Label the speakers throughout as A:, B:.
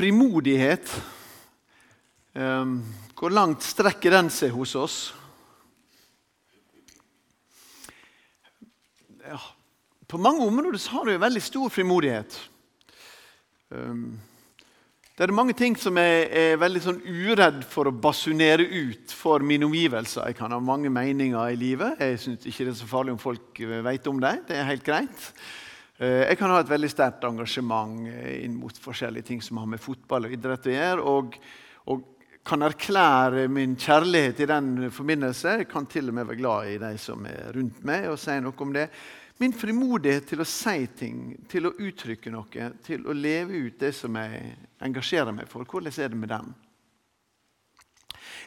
A: frimodighet um, Hvor langt strekker den seg hos oss? Ja, på mange områder har du veldig stor frimodighet. Um, det er mange ting som jeg er veldig sånn uredd for å basunere ut for mine omgivelser. Jeg kan ha mange meninger i livet. Jeg syns ikke det er så farlig om folk vet om det. Det er helt greit. Eh, jeg kan ha et veldig sterkt engasjement inn mot forskjellige ting som har med fotball og idrett å gjøre. Og, og kan erklære min kjærlighet i den forbindelse. Jeg kan til og med være glad i de som er rundt meg, og si noe om det. Min frimodighet til å si ting, til å uttrykke noe, til å leve ut det som jeg engasjerer meg for. Hvordan er det med dem?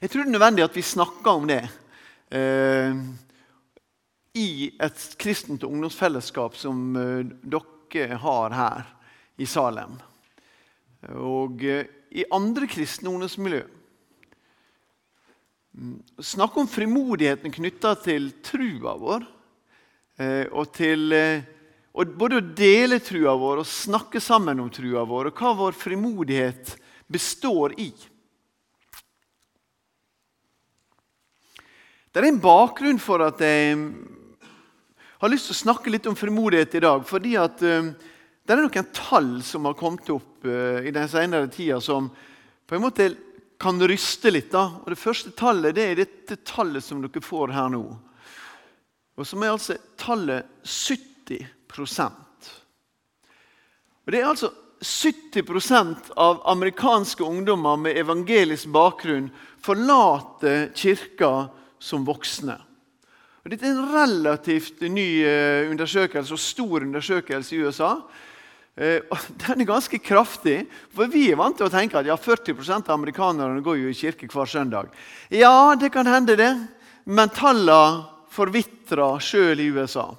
A: Jeg tror det er nødvendig at vi snakker om det eh, i et kristent ungdomsfellesskap som eh, dere har her i Salem. Og eh, i andre kristne ungdomsmiljø. Snakk snakke om frimodigheten knytta til trua vår Eh, og til og både å dele trua vår og snakke sammen om trua vår, og hva vår frimodighet består i. Det er en bakgrunn for at jeg har lyst til å snakke litt om frimodighet i dag. fordi at uh, det er noen tall som har kommet opp uh, i den senere tida som på en måte kan ryste litt. da. Og Det første tallet det er dette tallet som dere får her nå og som er altså tallet 70% Og Det er altså 70% av amerikanske ungdommer med evangelisk bakgrunn forlater kirka som voksne. Og dette er en relativt ny eh, undersøkelse og stor undersøkelse i USA. Eh, den er ganske kraftig, for vi er vant til å tenke at ja, 40% av amerikanerne går jo i kirke hver søndag. Ja, det kan hende, det, men tallene forvitrer sjøl i USA.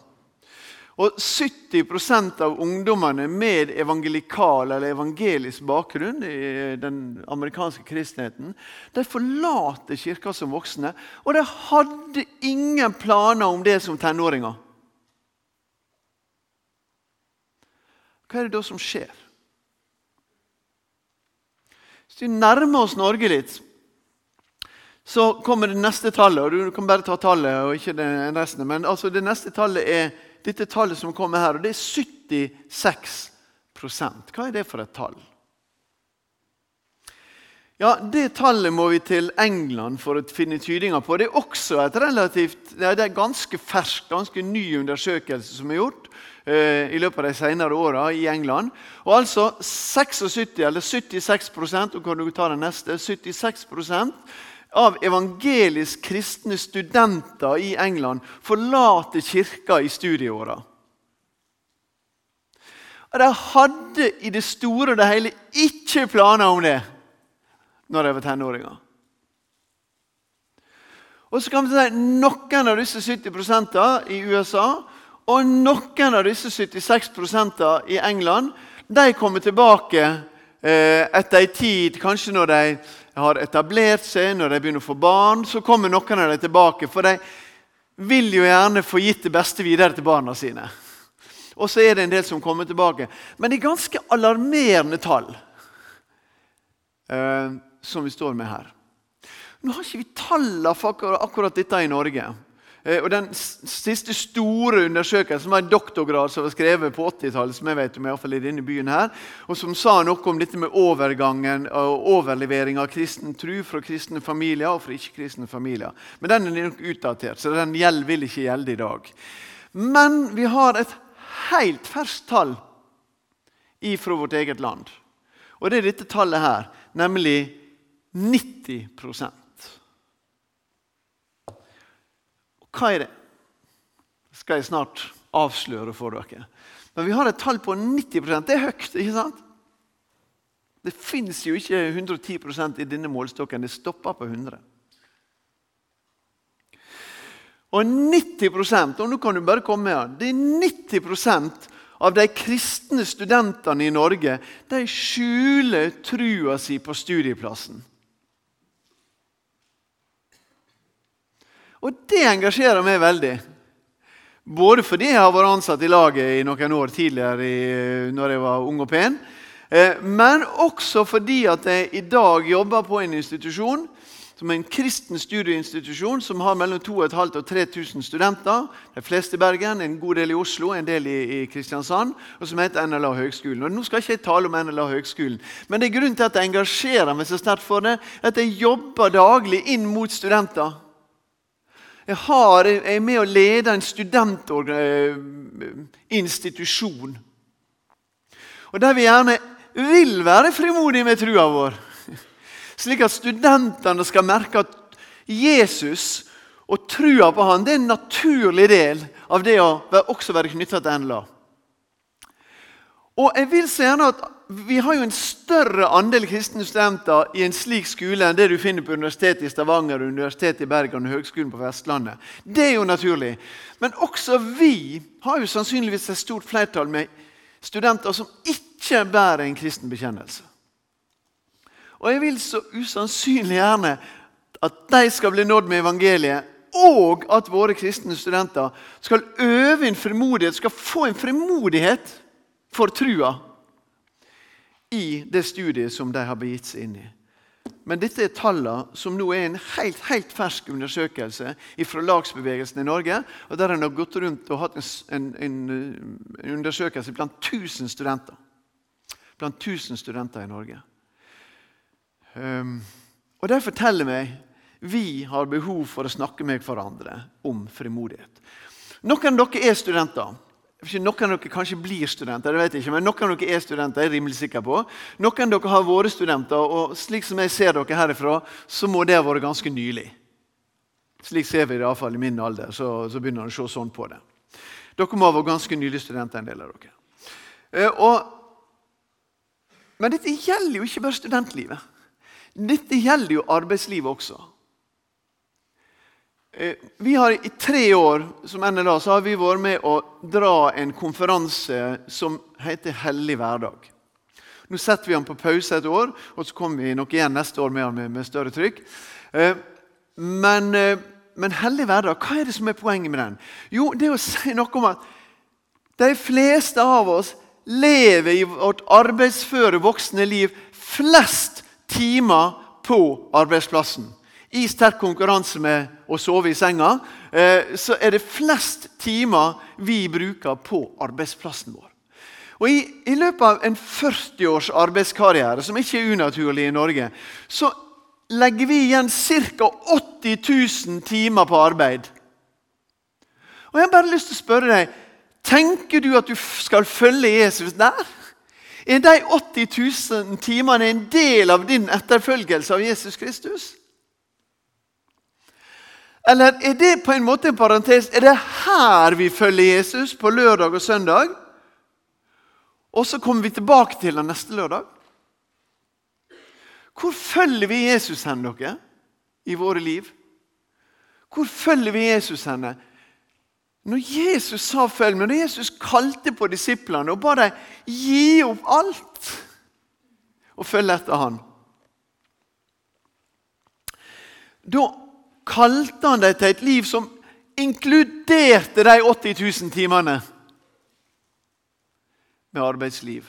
A: Og 70% av ungdommene med evangelikal eller evangelisk bakgrunn i den amerikanske kristenheten, de forlater kirka som voksne, og de hadde ingen planer om det som tenåringer. Hva er det da som skjer? Hvis vi nærmer oss Norge litt, så kommer det neste tallet. og Du kan bare ta tallet og ikke resten. Men altså det neste tallet er dette tallet som kommer her, og det er 76% Hva er det for et tall? Ja, Det tallet må vi til England for å finne tydinga på. Det er også et relativt, det er ganske fersk, ganske ny undersøkelse som er gjort eh, i løpet av de senere åra i England. Og altså 76, eller 76% og kan du ta det neste, 76 av evangelisk kristne studenter i England forlater kirka i studieåra. De hadde i det store og det hele ikke planer om det når de var tenåringer. Og så kan vi si Noen av disse 70% i USA og noen av disse 76% i England de kommer tilbake eh, etter en tid, kanskje når de har etablert seg, når de begynner å få barn, så kommer noen av dem tilbake. For de vil jo gjerne få gitt det beste videre til barna sine. Og så er det en del som kommer tilbake. Men det er ganske alarmerende tall eh, som vi står med her. Nå har ikke vi tallene for akkurat dette i Norge. Eh, og Den siste store undersøkelsen var en doktorgrad som var skrevet på 80-tallet, som jeg vet om, i, fall i denne byen her, og som sa noe om dette med overgangen og overlevering av kristen tro fra kristne familier og fra ikke-kristne familier. Men den er nok utdatert, så den gjeld, vil ikke gjelde i dag. Men vi har et helt ferskt tall fra vårt eget land. Og det er dette tallet her, nemlig 90 Hva er det? Det skal jeg snart avsløre for dere. Men vi har et tall på 90% Det er høyt, ikke sant? Det fins jo ikke 110% i denne målstokken. Det stopper på 100. Og 90% og nå kan du bare komme her, det er 90% av de kristne studentene i Norge de skjuler trua si på studieplassen. Og det engasjerer meg veldig. Både fordi jeg har vært ansatt i laget i noen år tidligere i, når jeg var ung og pen, Eh, men også fordi at jeg i dag jobber på en institusjon som er en kristen studieinstitusjon som har mellom 2500 og 3000 studenter. De fleste i Bergen, en god del i Oslo, en del i, i Kristiansand. Og som heter NLA Høgskolen. Og Nå skal ikke jeg tale om NLA Høgskolen, men det er grunnen til at jeg engasjerer meg så sterkt for det, at jeg jobber daglig inn mot studenter. Jeg, har, jeg er med å lede en studentinstitusjon. Og der vi gjerne vil være frimodige med trua vår. Slik at studentene skal merke at Jesus og trua på han, det er en naturlig del av det å også være knytta til NLA. Og jeg vil gjerne at Vi har jo en større andel kristne studenter i en slik skole enn det du finner på Universitetet i Stavanger, Universitetet i Bergen og Høgskolen på Vestlandet. Det er jo naturlig. Men også vi har jo sannsynligvis et stort flertall med studenter som ikke bærer en kristen bekjennelse. Og jeg vil så usannsynlig gjerne at de skal bli nådd med evangeliet, og at våre kristne studenter skal øve en frimodighet, skal få en frimodighet for trua i det studiet som de har begitt seg inn i. Men dette er tallene som nå er en helt, helt fersk undersøkelse fra lagsbevegelsen i Norge. og Der en har gått rundt og hatt en, en, en undersøkelse blant 1000 studenter. Blant 1000 studenter i Norge. Um, og De forteller meg vi har behov for å snakke med hverandre om frimodighet. Noen av dere er studenter. Noen av dere kanskje blir studenter, det vet jeg ikke, men noen av dere er studenter. jeg er rimelig sikker på. Noen av dere har vært studenter, og slik som jeg ser dere herifra, så må det ha vært ganske nylig. Slik ser vi det iallfall i min alder. så, så begynner man å se sånn på det. Dere må ha vært ganske nylig studenter, en del av dere. Uh, og, men dette gjelder jo ikke bare studentlivet. Dette gjelder jo arbeidslivet også. Eh, vi har I tre år som NLA så har vi vært med å dra en konferanse som heter Hellig hverdag. Nå setter vi den på pause et år, og så kommer vi nok igjen neste år med den med, større trykk. Eh, men, eh, men Hellig hverdag, hva er det som er poenget med den? Jo, det er å si noe om at de fleste av oss lever i vårt arbeidsføre voksne liv flest timer på arbeidsplassen. I sterk konkurranse med å sove i senga eh, så er det flest timer vi bruker på arbeidsplassen vår. Og I, i løpet av en 40 års arbeidskarriere, som ikke er unaturlig i Norge, så legger vi igjen ca. 80 000 timer på arbeid. Og Jeg har bare lyst til å spørre deg Tenker du at du skal følge Jesus der? Er de 80 000 timene en del av din etterfølgelse av Jesus Kristus? Eller er det på en måte en parentes? Er det her vi følger Jesus på lørdag og søndag? Og så kommer vi tilbake til den neste lørdag? Hvor følger vi Jesus hen, dere, i våre liv? Hvor følger vi Jesus henne? Når Jesus sa 'følg meg', når Jesus kalte på disiplene og ba dem gi opp alt og følge etter han, Da kalte han dem til et liv som inkluderte de 80 000 timene med arbeidsliv.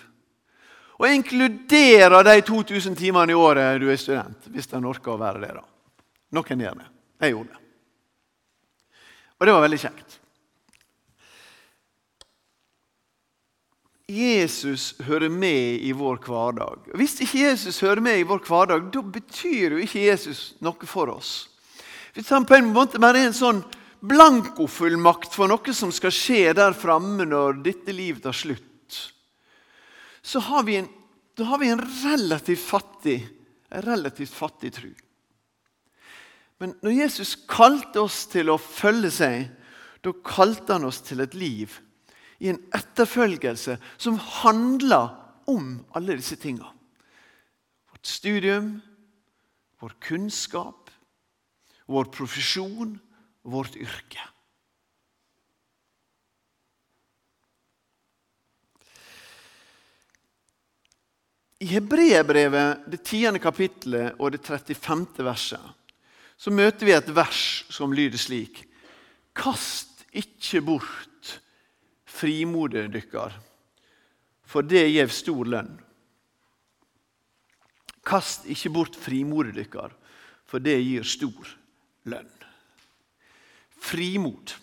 A: Og inkluderer de 2000 timene i året du er student, hvis en orker å være det. da. Noen gjør det. Jeg gjorde det. Og det var veldig kjekt. Jesus hører med i vår hverdag. Hvis ikke Jesus hører med i vår hverdag, da betyr jo ikke Jesus noe for oss. Hvis han på en måte bare er en sånn blankofullmakt for noe som skal skje der framme når dette livet tar slutt, så har vi en, har vi en relativt fattig, relativt fattig tru. Men når Jesus kalte oss til å følge seg, da kalte han oss til et liv i en etterfølgelse som handler om alle disse tinga. Vårt studium, vår kunnskap, vår profesjon, vårt yrke. I Hebreerbrevet, det tiende kapittelet og det 35. verset, så møter vi et vers som lyder slik.: Kast ikke bort frimodet dykkar, for det gjev stor lønn. Kast ikke bort frimodet dykkar, for det gir stor lønn. Frimod.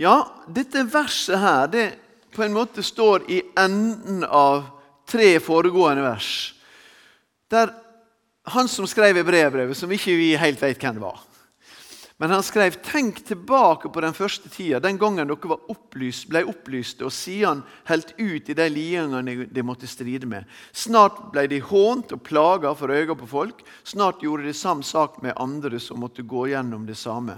A: Ja, dette verset her det på en måte står i enden av tre foregående vers. Der han som skrev i brevbrevet, som ikke vi helt vet hvem det var Men han skrev tenk tilbake på den første tida, den gangen dere opplyst, ble opplyste, og siden helt ut i de lidelsene de måtte stride med. Snart ble de hånt og plaga for øynene på folk. Snart gjorde de samme sak med andre som måtte gå gjennom det samme.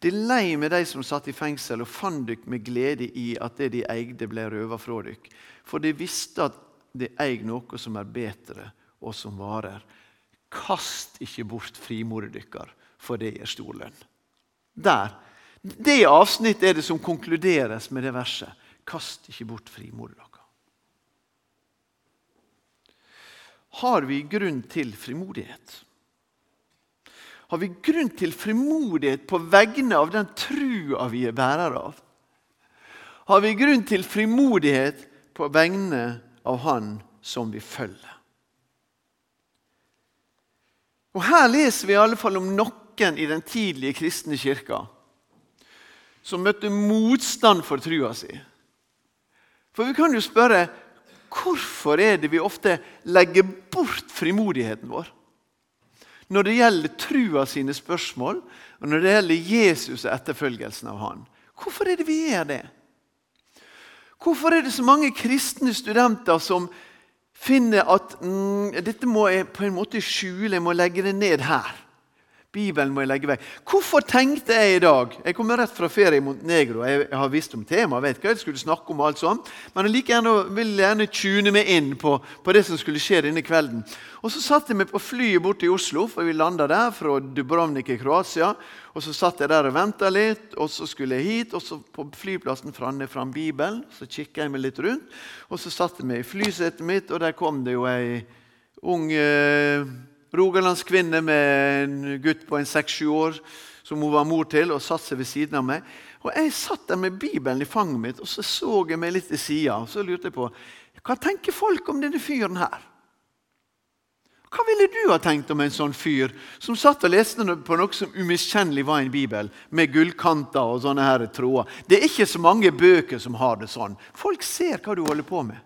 A: De lei med de som satt i fengsel, og fant dykk med glede i at det de eide, ble røva fra dykk. For de visste at de eier noe som er bedre, og som varer. Kast ikke bort frimodet deres, for det gir stor lønn. Der. Det avsnittet er det som konkluderes med det verset. Kast ikke bort frimodet deres. Har vi grunn til frimodighet? Har vi grunn til frimodighet på vegne av den trua vi er bærere av? Har vi grunn til frimodighet på vegne av Han som vi følger? Og Her leser vi i alle fall om noen i den tidlige kristne kirka som møtte motstand for trua si. For vi kan jo spørre hvorfor er det vi ofte legger bort frimodigheten vår? Når det gjelder trua sine spørsmål, og når det gjelder Jesus og etterfølgelsen av han. Hvorfor er det vi gjør det? Hvorfor er det så mange kristne studenter som finner at mm, dette må jeg på en måte skjule, jeg må legge det ned her. Bibelen må jeg legge vekk. Hvorfor tenkte jeg i dag Jeg kommer rett fra ferie i Montenegro. Jeg har visst om temaet, vet hva jeg skulle snakke om. alt sånt, Men jeg like gjerne, vil gjerne tune meg inn på, på, det som skulle skje denne kvelden. Og Så satte jeg meg på flyet bort til Oslo, for vi landa der fra Dubrovnik i Kroatia. Og Så satt jeg der og venta litt, og så skulle jeg hit. og så På flyplassen fant jeg fram Bibelen, så kikka jeg meg litt rundt. Og så satte jeg meg i flysetet mitt, og der kom det jo ei ung eh, rogalandskvinne med en gutt på en seks-sju år som hun var mor til, og satt seg ved siden av meg. Og Jeg satt der med Bibelen i fanget mitt og så så jeg meg litt til sida. Så lurte jeg på hva tenker folk om denne fyren her? Hva ville du ha tenkt om en sånn fyr som satt og leste på noe som umiskjennelig var en bibel, med gullkanter og sånne her tråder? Det er ikke så mange bøker som har det sånn. Folk ser hva du holder på med.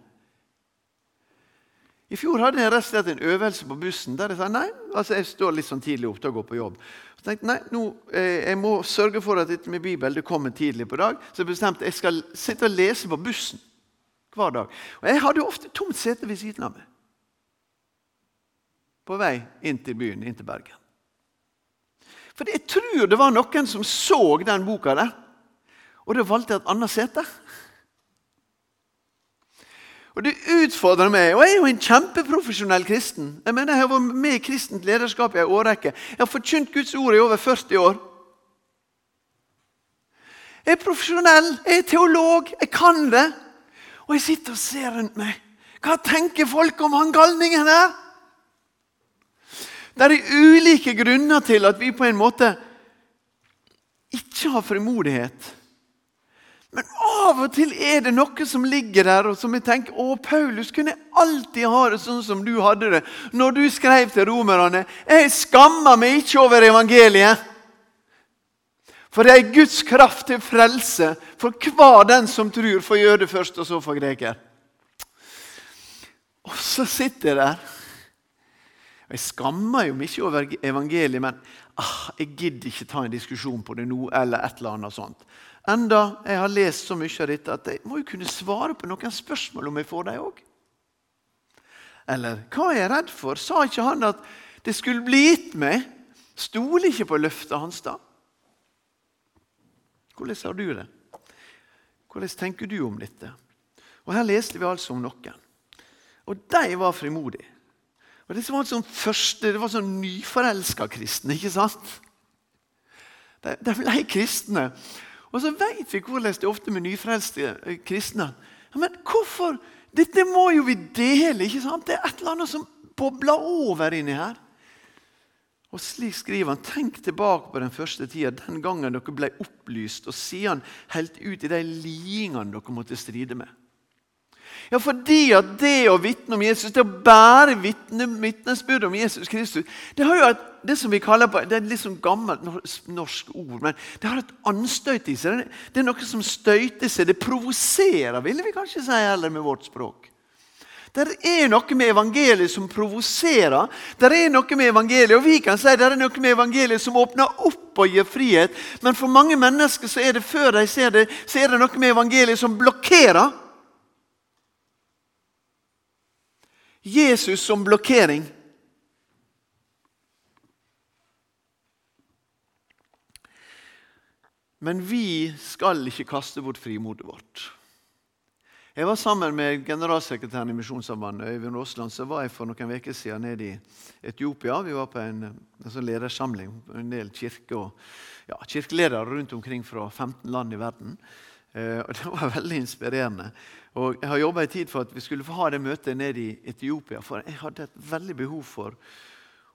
A: I fjor hadde jeg rett og slett en øvelse på bussen der jeg sa nei, altså jeg står litt sånn tidlig opp til å gå på jobb. Så tenkte jeg, nei, nå, eh, jeg må sørge for at dette med Bibel det kommer tidlig på dag. Så jeg bestemte jeg skal sitte og lese på bussen hver dag. Og Jeg hadde jo ofte tomt sete ved siden av meg på vei inn til byen, inn til Bergen. For jeg tror det var noen som så den boka der, og da valgte jeg et annet sete. Og du utfordrer meg. Og jeg er jo en kjempeprofesjonell kristen. Jeg mener, jeg har vært med i kristent lederskap i en årrekke. Jeg har forkynt Guds ord i over 40 år. Jeg er profesjonell, jeg er teolog, jeg kan det. Og jeg sitter og ser rundt meg. Hva tenker folk om han galningen der? Det er ulike grunner til at vi på en måte ikke har frimodighet men av og til er det noe som ligger der, og som jeg tenker å, Paulus kunne alltid ha det sånn som du hadde det når du skrev til romerne. Jeg skammer meg ikke over evangeliet. For det er Guds kraft til frelse for hver den som tror, for jøde først, og så for greker. Og så sitter jeg der. Og Jeg skammer jo meg ikke over evangeliet, men ah, jeg gidder ikke ta en diskusjon på det nå. eller et eller annet sånt. Enda jeg har lest så mye av dette at jeg må jo kunne svare på noen spørsmål om jeg får dem òg. Eller hva er jeg redd for? Sa ikke han at det skulle bli gitt meg? Stoler ikke på løftet hans da? Hvordan har du det? Hvordan tenker du om dette? Og Her leste vi altså om noen. Og de var frimodige. Og Det var sånn første, det var sånn nyforelska kristne, ikke sant? De, ble kristne. Og så vet vi hvordan det er ofte med nyfrelste eh, kristne. Men hvorfor? Dette må jo vi dele. ikke sant? Det er et eller annet som bobler over inni her. Og Slik skriver han, tenk tilbake på den første tida, den gangen dere ble opplyst, og siden helt ut i de lidingene dere måtte stride med. Ja, fordi at det å vitne om Jesus, det å bære vitnesbyrd om Jesus Kristus Det har jo et, det som vi kaller det er et litt sånn gammelt norsk ord, men det har et anstøyt i seg. Det er noe som støyter seg. Det provoserer, ville vi kanskje si heller med vårt språk. Det er noe med evangeliet som provoserer. Det er noe med evangeliet, og vi kan si det er noe med evangeliet som åpner opp og gir frihet. Men for mange mennesker så er det før de ser det, så er det noe med evangeliet som blokkerer. Jesus som blokkering. Men vi skal ikke kaste bort frimodet vårt. Jeg var sammen med generalsekretæren i Misjonssambandet, Øyvind Aasland, så var jeg for noen uker siden nede i Etiopia. Vi var på en, en sånn ledersamling. En del kirke og, ja, kirkeledere rundt omkring fra 15 land i verden. Eh, og Det var veldig inspirerende. Og Jeg har jobba i tid for at vi skulle få ha det møtet nede i Etiopia. For jeg hadde et veldig behov for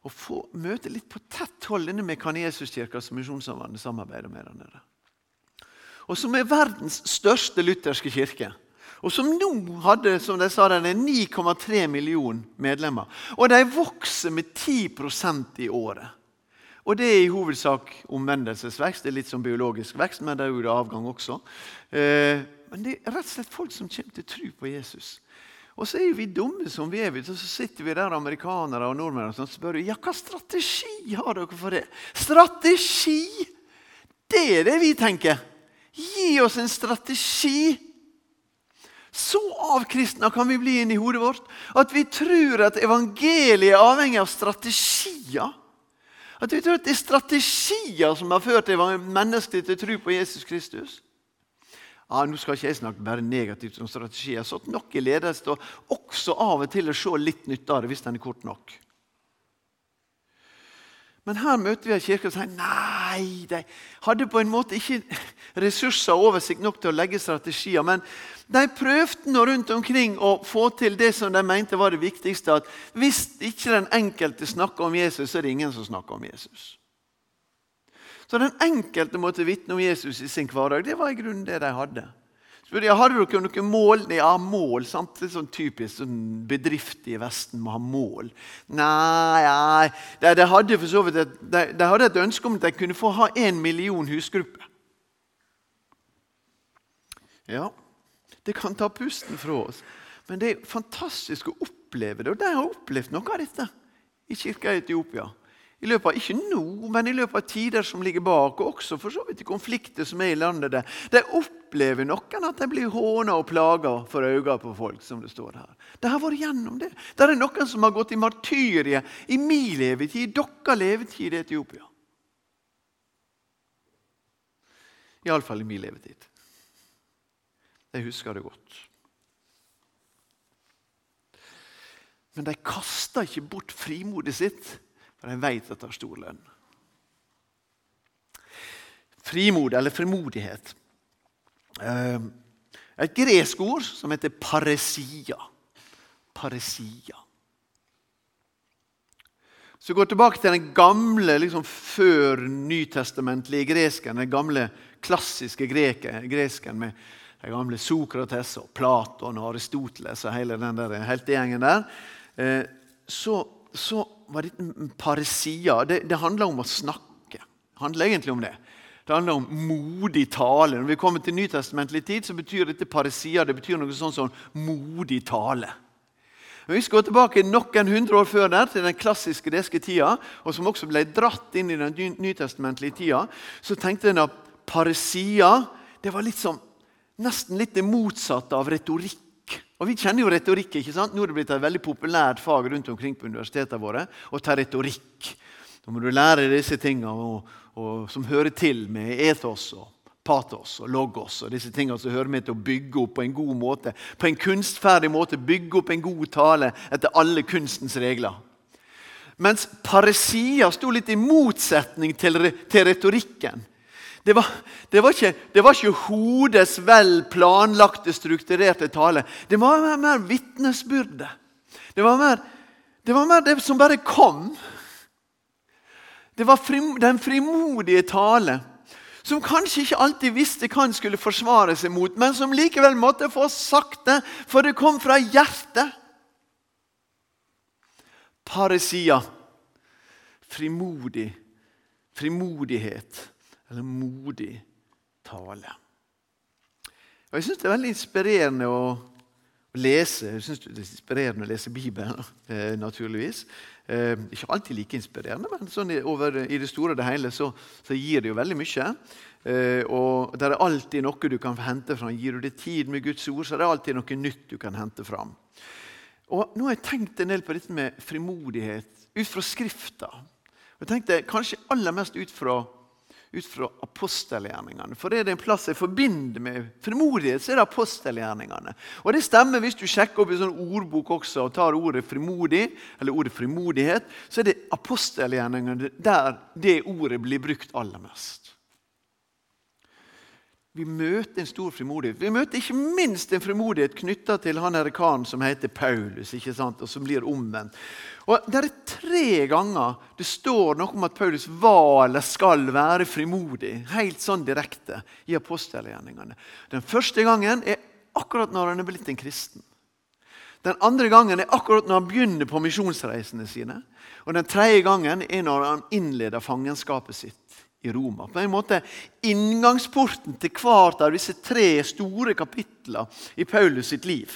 A: å få møte litt på tett hold denne Mekanesuskirka som Misjonssambandet samarbeider med der. Og som er verdens største lutherske kirke. Og som nå hadde som de sa, 9,3 millioner medlemmer. Og de vokser med 10% i året. Og det er i hovedsak omvendelsesvekst. Det er litt som biologisk vekst, men det er jo det avgang også. Eh, men det er rett og slett folk som kommer til tro på Jesus. Og så er jo vi dumme som vi er. og Så sitter vi der, amerikanere og nordmenn, og spør ja, hva strategi har dere for det. Strategi! Det er det vi tenker. Gi oss en strategi. Så avkristna kan vi bli inni hodet vårt at vi tror at evangeliet er avhengig av strategier. At vi tror at det er strategier som har ført mennesket til tro på Jesus Kristus. Ja, nå skal ikke jeg snakke bare negativt om strategier. Sånn nok i ledelse og også av og til å se litt nytte av det hvis den er kort nok. Men her møter vi en kirke som sier nei, de hadde på en måte ikke ressurser og oversikt nok til å legge strategier. Men de prøvde nå rundt omkring å få til det som de mente var det viktigste. At hvis ikke den enkelte snakker om Jesus, så er det ingen som snakker om Jesus. Så den enkelte måtte vitne om Jesus i sin hverdag. Det var i grunnen det de hadde. Spør jeg, Hadde dere noen mål? Ja, mål. sant? Det er sånn typisk sånn bedrift i Vesten må ha mål. Nei, nei. De, de, hadde for så vidt et, de, de, hadde et ønske om at de kunne få ha én million husgrupper. Ja, det kan ta pusten fra oss. Men det er fantastisk å oppleve det. Og de har opplevd noe av dette i kirka i Etiopia. I løpet av, Ikke nå, men i løpet av tider som ligger bak, og også for så vidt i konflikter som er i landet. der. De opplever noen at de blir håna og plaga for øynene på folk. som det står her. De har vært gjennom det. Det er noen som har gått i martyriet i min levetid, deres levetid i Etiopia. Iallfall i min levetid. Jeg husker det godt. Men de kasta ikke bort frimodet sitt for de vet at det har stor lønn. Frimod, eller frimodighet. Eh, et gresk ord som heter paresia. Paresia. Så går tilbake til den gamle, liksom før nytestamentlige gresken. Den gamle, klassiske gresken med den gamle Sokrates og Platon og Aristoteles og hele den der heltegjengen der. Eh, så, så var det paresia. Det, det handler om å snakke. Det handler egentlig om det. Det handler om modig tale. Når vi kommer til Nytestamentlig tid, så betyr dette paresia det betyr noe sånn som modig tale. Vi skal gå tilbake noen hundre år før der, til den klassiske greske tida, og som også ble dratt inn i den nytestamentlige tida. Så tenkte en at paresia var litt som, nesten litt det motsatte av retorikk. Og Vi kjenner jo retorikk. ikke sant? Nå er det blitt et veldig populært fag rundt omkring på universitetene våre å ta retorikk. Da må du lære disse tingene og, og, som hører til med ethos og patos og logos og disse tingene som hører med til å bygge opp på en god måte. På en kunstferdig måte bygge opp en god tale etter alle kunstens regler. Mens paresia sto litt i motsetning til, til retorikken. Det var, det, var ikke, det var, ikke, hodets vel planlagte, strukturerte tale. Det var mer, mer vitnesbyrde. Det var mer, det var mer det som bare kom. Det var frim, den frimodige tale som kanskje ikke alltid visste hva han skulle forsvare seg mot, men som likevel måtte få sagt det, for det kom fra hjertet. Paresia. Frimodig. Frimodighet. Eller modig tale. Og Jeg syns det er veldig inspirerende å, lese. Jeg synes det er inspirerende å lese Bibelen, eh, naturligvis. Eh, ikke alltid like inspirerende, men sånn i, over, i det store og det hele så, så, gir det jo veldig mye. Eh, og det er alltid noe du kan hente fram. Gir du det tid med Guds ord, så er det alltid noe nytt du kan hente fram. Og Nå har jeg tenkt en del på dette med frimodighet ut fra Skrifta. Og jeg tenkte Kanskje aller mest ut fra, ut fra apostelgjerningene. For er det en plass jeg forbinder med frimodighet, så er det apostelgjerningene. Og det stemmer hvis du sjekker opp i sånn ordbok også og tar ordet frimodig, eller ordet frimodighet, så er det apostelgjerningene der det ordet blir brukt aller mest. Vi møter en stor frimodighet. Vi møter ikke minst en frimodighet knytta til han her karen som heter Paulus, ikke sant? og som blir omvendt. Og Det er tre ganger det står noe om at Paulus var eller skal være frimodig. Helt sånn direkte i apostelgjerningene. Den første gangen er akkurat når han er blitt en kristen. Den andre gangen er akkurat når han begynner på misjonsreisene sine. Og den tredje gangen er når han innleder fangenskapet sitt i Roma. På en måte inngangsporten til hvert av disse tre store kapitlene i Paulus sitt liv.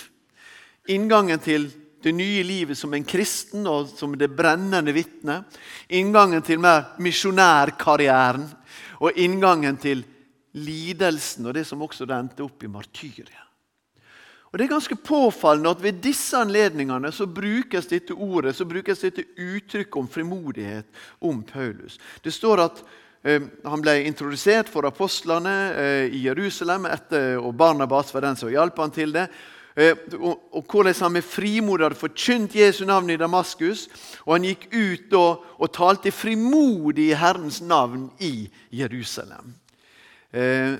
A: Inngangen til det nye livet som en kristen og som det brennende vitne. Inngangen til mer misjonærkarrieren. Og inngangen til lidelsen og det som også endte opp i martyriet. Og Det er ganske påfallende at ved disse anledningene så brukes dette ordet, så brukes dette uttrykket om frimodighet om Paulus. Det står at han ble introdusert for apostlene eh, i Jerusalem, etter, og Barnabas var den som hjalp han til det. Eh, og, og hvordan han med frimod hadde forkynt Jesu navn i Damaskus. Og han gikk ut og, og talte frimodig i Herrens navn i Jerusalem. Eh,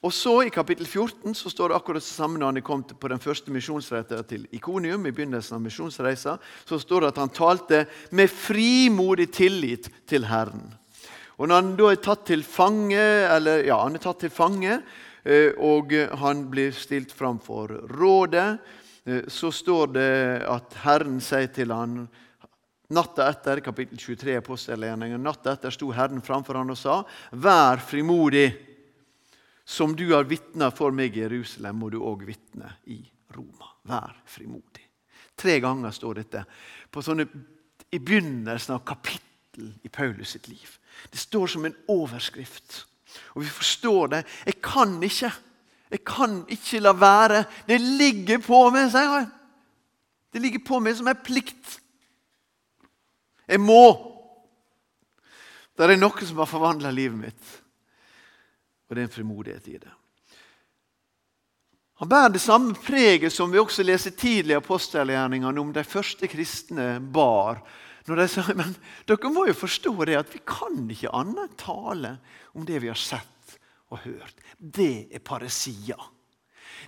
A: og så I kapittel 14 så står det akkurat det samme når han kom på den første misjonsreisen til Ikonium. i begynnelsen av misjonsreisen, Så står det at han talte med frimodig tillit til Herren. Og når han da er tatt til fange, eller, ja, han er tatt til fange, eh, og han blir stilt fram for rådet, eh, så står det at Herren sier til han Natta etter, kapittel 23 apostelgjerningen, natta etter sto Herren framfor han og sa:" Vær frimodig. Som du har vitna for meg i Jerusalem, må du òg vitne i Roma. Vær frimodig. Tre ganger står dette på sånne, i begynnelsen av kapittel i Paulus sitt liv. Det står som en overskrift. Og vi forstår det. Jeg kan ikke. Jeg kan ikke la være. Det ligger på meg, sier han. Det ligger på meg som en plikt. Jeg må. Det er noe som har forvandla livet mitt, og det er en frimodighet i det. Han bærer det samme preget som vi også leser tidlig i apostelgjerningene om de første kristne bar når de sa men dere må jo forstå det at vi kan ikke annet tale om det vi har sett og hørt. Det er paresia.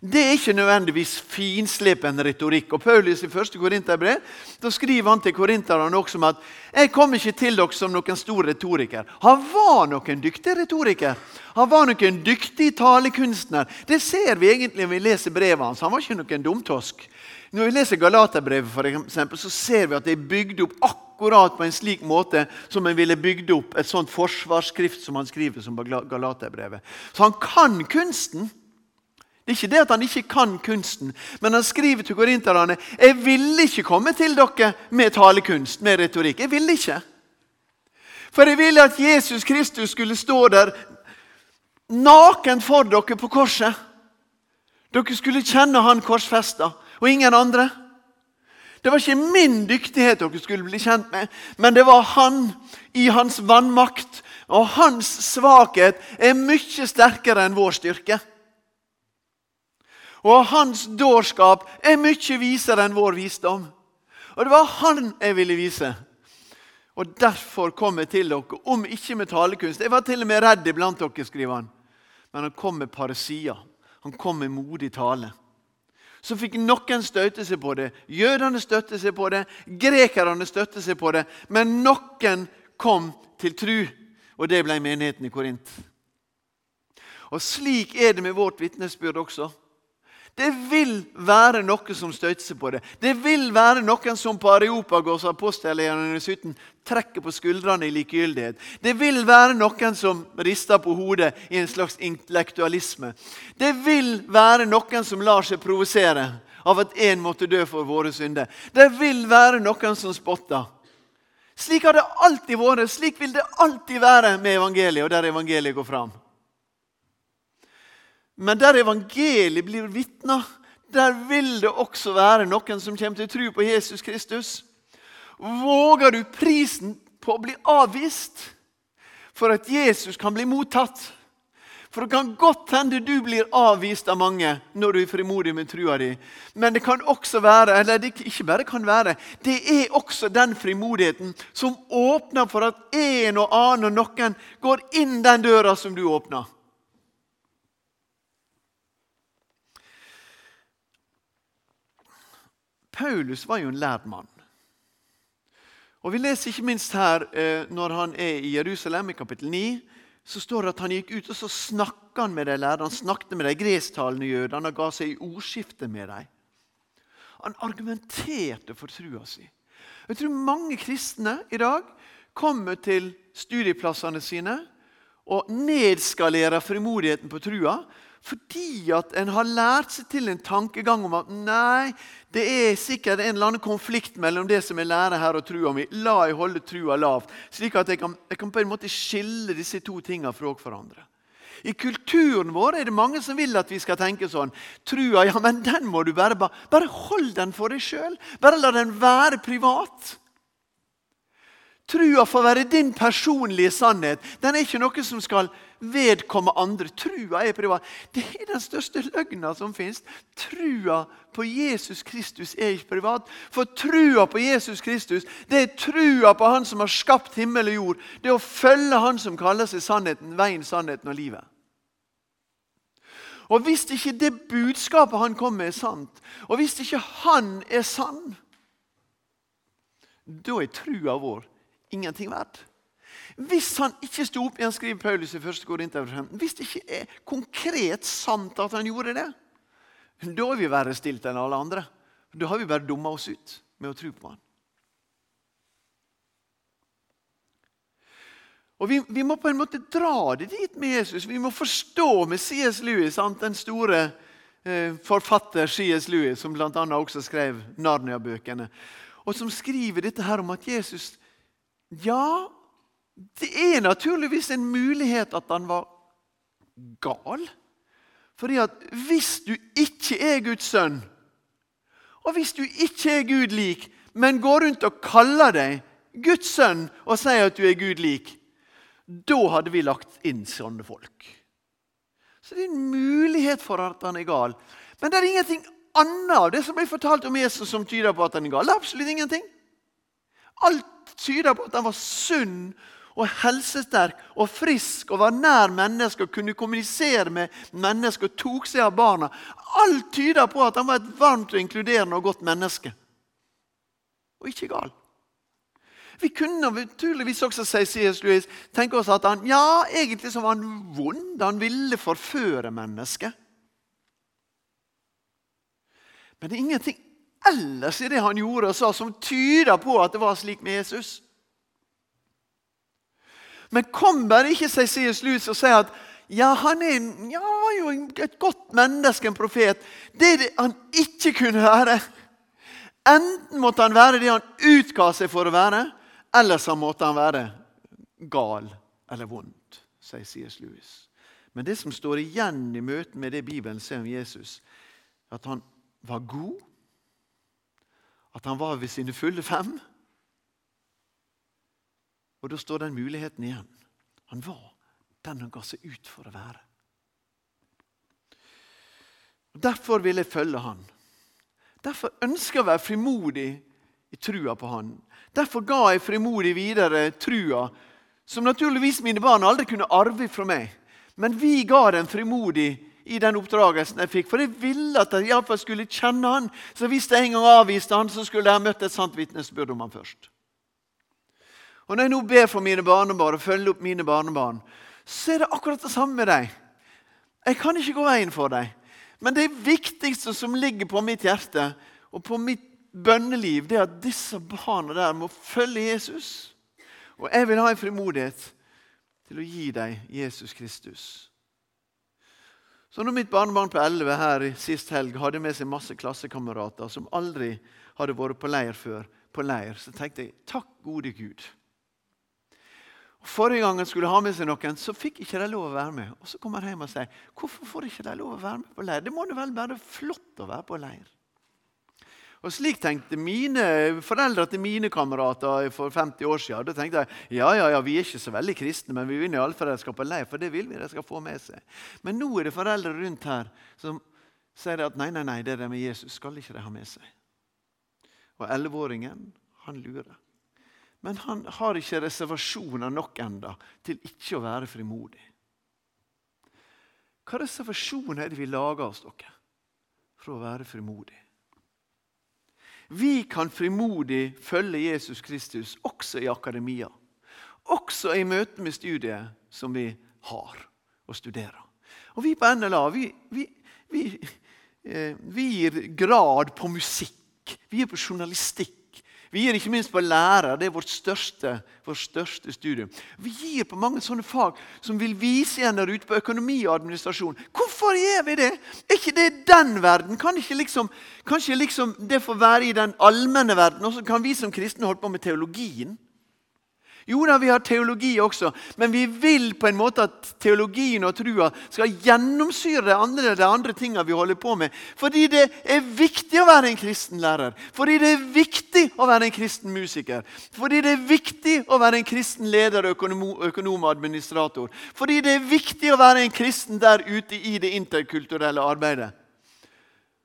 A: Det er ikke nødvendigvis finslepen retorikk. Og Paulus i 1. Korinterbrev da skriver han til korinterne også om at jeg kom ikke til dere som noen stor retoriker. Han var noen dyktig retoriker. Han var noen dyktig talekunstner. Det ser vi egentlig når vi leser brevet hans. Han var ikke noen dumtosk. Når vi leser Galaterbrevet, for eksempel, så ser vi at det er bygd opp akkurat på en slik måte som en ville bygd opp et sånt forsvarsskrift som han skriver som Galaterbrevet. Så han kan kunsten. Det er ikke det at han ikke kan kunsten, men han skriver til korinterne jeg ville ikke komme til dere med talekunst, med retorikk. Jeg ville ikke. For jeg ville at Jesus Kristus skulle stå der naken for dere på korset. Dere skulle kjenne han korsfesta og ingen andre. Det var ikke min dyktighet dere skulle bli kjent med, men det var han i hans vannmakt. Og hans svakhet er mye sterkere enn vår styrke. Og hans dårskap er mye visere enn vår visdom. Og det var han jeg ville vise. Og derfor kom jeg til dere, om ikke med talekunst. Jeg var til og med redd iblant dere, skriver han. Men han kom med paresia. Han kom med modig tale. Så fikk noen støte seg på det. Jødene støtte seg på det, grekerne støtte seg på det. Men noen kom til tru, og det ble menigheten i Korint. Og slik er det med vårt vitnesbyrd også. Det vil være noe som støter på det. Det vil være noen som på Areopagos apostelgjerningen 17 trekker på skuldrene i likegyldighet. Det vil være noen som rister på hodet i en slags intellektualisme. Det vil være noen som lar seg provosere av at én måtte dø for våre synder. Det vil være noen som spotter. Slik har det alltid vært, slik vil det alltid være med evangeliet og der evangeliet går fram. Men der evangeliet blir vitna, der vil det også være noen som kommer til tro på Jesus Kristus. Våger du prisen på å bli avvist for at Jesus kan bli mottatt? For det kan godt hende du blir avvist av mange når du er frimodig med trua di. Men det kan også være, eller det ikke bare kan være, det er også den frimodigheten som åpner for at en og annen og noen går inn den døra som du åpner. Paulus var jo en lærd mann. Og Vi leser ikke minst her eh, når han er i Jerusalem, i kapittel 9, så står det at han gikk ut og så snakka med de lærde. Han snakket med de gresktalende jødene og ga seg i ordskifte med dem. Han argumenterte for trua si. Jeg tror mange kristne i dag kommer til studieplassene sine og nedskalerer frimodigheten på trua fordi at en har lært seg til en tankegang om at nei, det er sikkert en eller annen konflikt mellom det som jeg lærer her og trua mi. La jeg holde trua lavt, slik at jeg kan, jeg kan på en måte skille disse to tingene fra hverandre. I kulturen vår er det mange som vil at vi skal tenke sånn. Trua, ja, men den må du bare Bare hold den for deg sjøl. Bare la den være privat. Trua får være din personlige sannhet. Den er ikke noe som skal vedkomme andre. Trua er privat. Det er den største løgna som fins. Trua på Jesus Kristus er ikke privat. For trua på Jesus Kristus det er trua på Han som har skapt himmel og jord. Det er å følge Han som kaller seg sannheten, veien, sannheten og livet. Og Hvis ikke det budskapet han kom med, er sant, og hvis ikke han er sann, da er trua vår ingenting verdt. Hvis han ikke sto opp igjen, skriver Paulus i 1. Korinter 15, hvis det ikke er konkret sant at han gjorde det, da er vi verre stilt enn alle andre. Da har vi bare dumma oss ut med å tro på han. Og vi, vi, må på en måte dra det dit med Jesus. Vi må forstå med C.S. Lewis, den store eh, forfatter C.S. Lewis, som bl.a. også skrev Narnia-bøkene, og som skriver dette her om at Jesus ja, det er naturligvis en mulighet at han var gal. Fordi at hvis du ikke er Guds sønn, og hvis du ikke er Gud lik, men går rundt og kaller deg Guds sønn og sier at du er Gud lik, da hadde vi lagt inn sånne folk. Så det er en mulighet for at han er gal. Men det er ingenting annet av det som blir fortalt om Jesus som tyder på at han er gal. Det er absolutt ingenting. Alt tyder på at han var sunn og helsesterk og frisk og var nær mennesker og kunne kommunisere med mennesker og tok seg av barna. Alt tyder på at han var et varmt og inkluderende og godt menneske. Og ikke gal. Vi kunne naturligvis også. Lewis, tenke oss at han ja, egentlig så var han vond. Han ville forføre mennesket. Men det er ingenting ellers i det han gjorde og sa, som tyder på at det var slik med Jesus. Men kom bare ikke sier C.S. Lewis og sier at ja, han er ja, var jo et godt menneske, en profet. Det det han ikke kunne være. Enten måtte han være det han utga seg for å være, eller så måtte han være gal eller vondt, sier C.S. Lewis. Men det som står igjen i møtet med det Bibelen sier om Jesus, at han var god, at han var ved sine fulle fem. Og da står den muligheten igjen. Han var den han ga seg ut for å være. Derfor vil jeg følge han. Derfor ønsker jeg å være frimodig i trua på han. Derfor ga jeg frimodig videre trua, som naturligvis mine barn aldri kunne arve fra meg. Men vi ga den frimodig i den oppdragelsen jeg fikk. For jeg ville at jeg iallfall skulle kjenne han. Så hvis jeg en gang avviste han, så skulle jeg møtt et sant vitnesbyrd om han først. Og Når jeg nå ber for mine barnebarn og følger opp mine barnebarn, så er det akkurat det samme med dem. Jeg kan ikke gå veien for dem. Men det viktigste som ligger på mitt hjerte og på mitt bønneliv, det er at disse barna der må følge Jesus. Og jeg vil ha en frimodighet til å gi dem Jesus Kristus. Så når mitt barnebarn på 11 her sist helg hadde med seg masse klassekamerater som aldri hadde vært på leir før, på leir, så tenkte jeg takk, gode Gud. Forrige gang han skulle ha med seg noen, så fikk ikke de lov å være med. Og Så kommer han hjem og sier hvorfor får ikke lov å være med på leir. Det må det vel være flott å være på leir. Og Slik tenkte mine foreldre til mine kamerater for 50 år siden. Da tenkte jeg ja, ja, ja, vi er ikke så veldig kristne, men vi vil iallfall de skal på leir, for det vil vi de skal få med seg. Men nå er det foreldre rundt her som sier at nei, nei, nei, det der med Jesus skal ikke de ha med seg. Og 11-åringen, han lurer. Men han har ikke reservasjoner nok enda til ikke å være frimodig. Hva reservasjoner er det vi lager oss dere, for å være frimodig? Vi kan frimodig følge Jesus Kristus også i akademia. Også i møte med studiet som vi har og studerer. Og Vi på NLA vi, vi, vi, eh, vi gir grad på musikk. Vi gir på journalistikk. Vi gir ikke minst på lærer. Det er vårt største, vårt største studium. Vi gir på mange sånne fag som vil vise igjen der ute på økonomi og administrasjon. Hvorfor gjør vi det? Er ikke det den verden? Kan ikke liksom, kanskje liksom det får være i den allmenne verden? Og så kan vi som kristne holde på med teologien? Jo da, vi har teologi også, men vi vil på en måte at teologien og trua skal gjennomsyre det andre, det andre vi holder på med. Fordi det er viktig å være en kristen lærer. Fordi det er viktig å være en kristen musiker. Fordi det er viktig å være en kristen leder, økonom, økonom og administrator. Fordi det er viktig å være en kristen der ute i det interkulturelle arbeidet.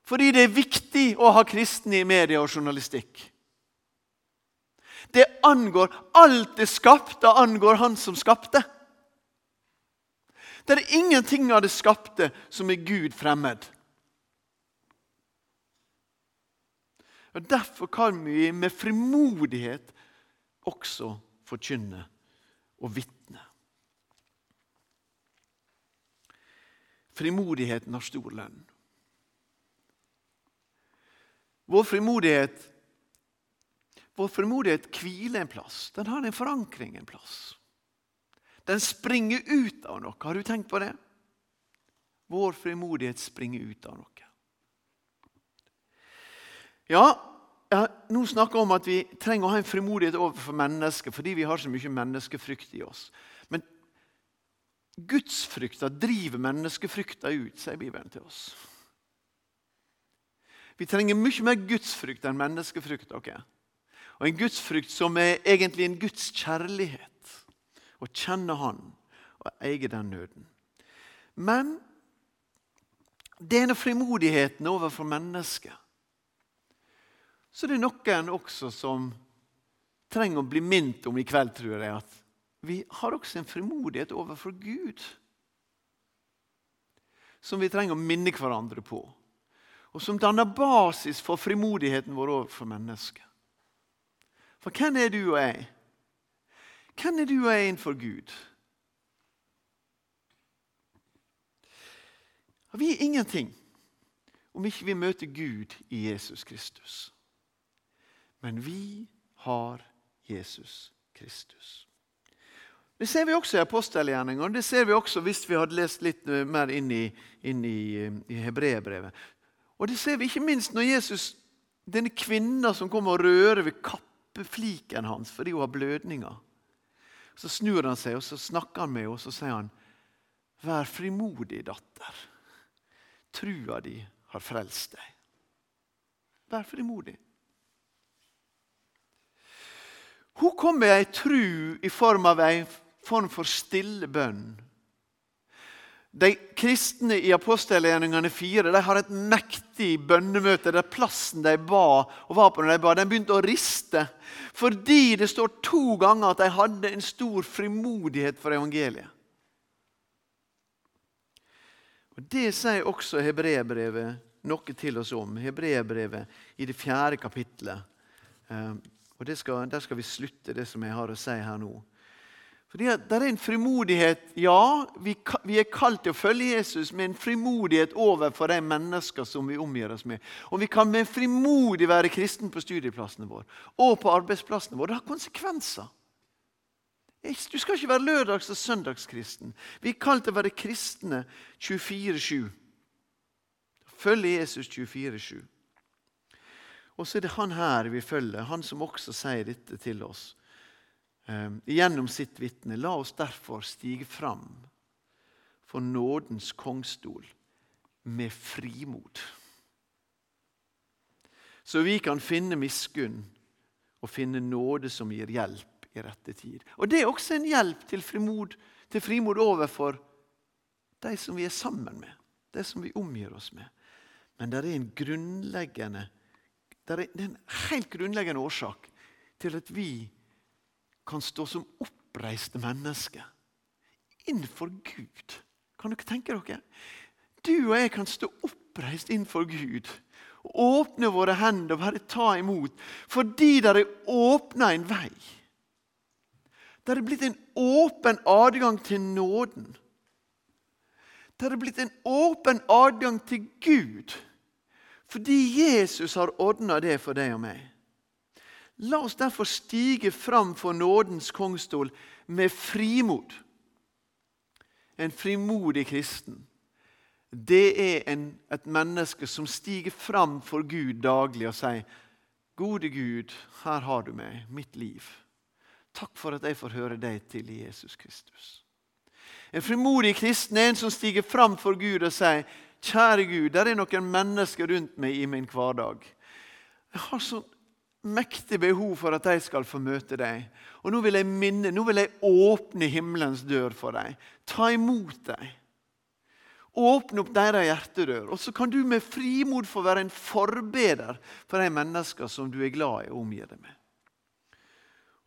A: Fordi det er viktig å ha kristne i media og journalistikk. Det angår alt det skapte, angår Han som skapte. Det er ingenting av det skapte som er Gud fremmed. Og Derfor kan vi med frimodighet også forkynne og vitne. Frimodigheten har stor lønn. Vår frimodighet vår frimodighet hviler en plass. Den har en forankring en plass. Den springer ut av noe. Har du tenkt på det? Vår frimodighet springer ut av noe. Ja, jeg nå snakker om at vi trenger å ha en frimodighet overfor mennesker fordi vi har så mye menneskefrykt i oss. Men gudsfrykta driver menneskefrykta ut, sier Bibelen til oss. Vi trenger mye mer gudsfrykt enn menneskefrykt. Okay? Og en gudsfrykt som er egentlig en Guds kjærlighet. Å kjenne Han og eie den nøden. Men denne frimodigheten overfor mennesket Så det er noen også som trenger å bli minnet om i kveld, tror jeg, at vi har også en frimodighet overfor Gud. Som vi trenger å minne hverandre på. Og som danner basis for frimodigheten vår overfor mennesket. For hvem er du og jeg? Hvem er du og jeg innenfor Gud? Vi er ingenting om ikke vi møter Gud i Jesus Kristus. Men vi har Jesus Kristus. Det ser vi også i apostelgjerningene. Det ser vi også hvis vi hadde lest litt mer inn i, inn i, i hebreerbrevet. Og det ser vi ikke minst når Jesus, denne kvinna som kommer og rører ved kappen leppefliken hans fordi hun har blødninger. Så snur han seg og så snakker han med henne og så sier han, 'Vær frimodig, datter. Trua di har frelst deg.' Vær frimodig. Hun kom med ei tru i form av ei form for stille bønn de kristne i apostelgjerningene 4 de har et mektig bønnemøte der plassen de ba, og var på når de ba, den begynte å riste. Fordi det står to ganger at de hadde en stor frimodighet for evangeliet. Og Det sier også hebreerbrevet noe til oss om. Hebreerbrevet i det fjerde kapittelet. Eh, og skal, Der skal vi slutte det som jeg har å si her nå. Fordi Det er en frimodighet Ja, vi, vi, er kalt til å følge Jesus med en frimodighet overfor de mennesker som vi omgir oss med. Og vi kan med frimodig være kristen på studieplassene våre og på arbeidsplassene våre. Det har konsekvenser. Du skal ikke være lørdags- og søndagskristen. Vi er kalt til å være kristne 24-7. Følge Jesus 24-7. Og så er det han her vi følger, han som også sier dette til oss gjennom sitt vitne. La oss derfor stige fram for nådens kongstol med frimod. Så vi kan finne miskunn og finne nåde som gir hjelp i rette tid. Og Det er også en hjelp til frimod, til frimod overfor de som vi er sammen med, de som vi omgir oss med. Men det er en grunnleggende det er en helt grunnleggende årsak til at vi kan stå som oppreiste mennesker innenfor Gud. Kan dere tenke dere? Du og jeg kan stå oppreist innenfor Gud åpne våre hender og bare ta imot fordi det er åpna en vei. Det er blitt en åpen adgang til nåden. Det er blitt en åpen adgang til Gud fordi Jesus har ordna det for deg og meg. La oss derfor stige fram for nådens kongstol med frimod. En frimodig kristen. Det er en, et menneske som stiger fram for Gud daglig og sier, 'Gode Gud, her har du meg, mitt liv.' Takk for at jeg får høre deg til i Jesus Kristus. En frimodig kristen er en som stiger fram for Gud og sier, Kjære Gud, der er noen mennesker rundt meg i min hverdag. Jeg har så mektig behov for at de skal få møte deg. Og nå vil jeg minne, nå vil jeg åpne himmelens dør for deg. Ta imot deg. Åpne opp deres hjertedør. Og så kan du med frimod få være en forbeder for de mennesker som du er glad i å omgi deg med.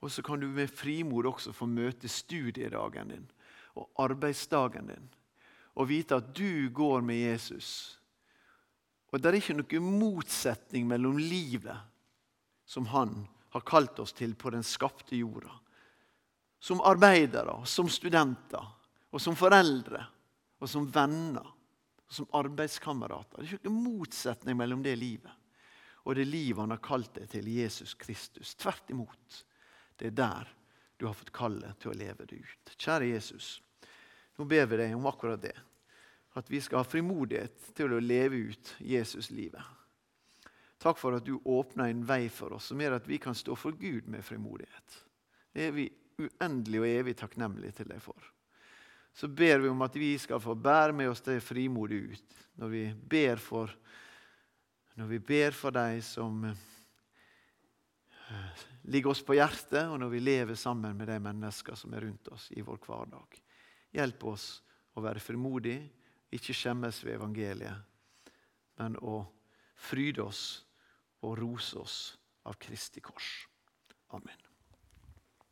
A: Og så kan du med frimod også få møte studiedagen din og arbeidsdagen din og vite at du går med Jesus. Og det er ikke noen motsetning mellom livet som han har kalt oss til på den skapte jorda. Som arbeidere, som studenter, og som foreldre, og som venner, og som arbeidskamerater. Det er ikke motsetning mellom det livet og det livet han har kalt deg til, Jesus Kristus. Tvert imot. Det er der du har fått kallet til å leve det ut. Kjære Jesus. Nå ber vi deg om akkurat det. At vi skal ha frimodighet til å leve ut Jesuslivet. Takk for at du åpner en vei for oss som gjør at vi kan stå for Gud med frimodighet. Det er vi uendelig og evig takknemlige til deg for. Så ber vi om at vi skal få bære med oss det frimodige ut når vi ber for, når vi ber for deg som eh, ligger oss på hjertet, og når vi lever sammen med de mennesker som er rundt oss i vår hverdag. Hjelp oss å være frimodige, ikke skjemmes ved evangeliet, men å fryde oss og rose oss av Kristi kors. Amen.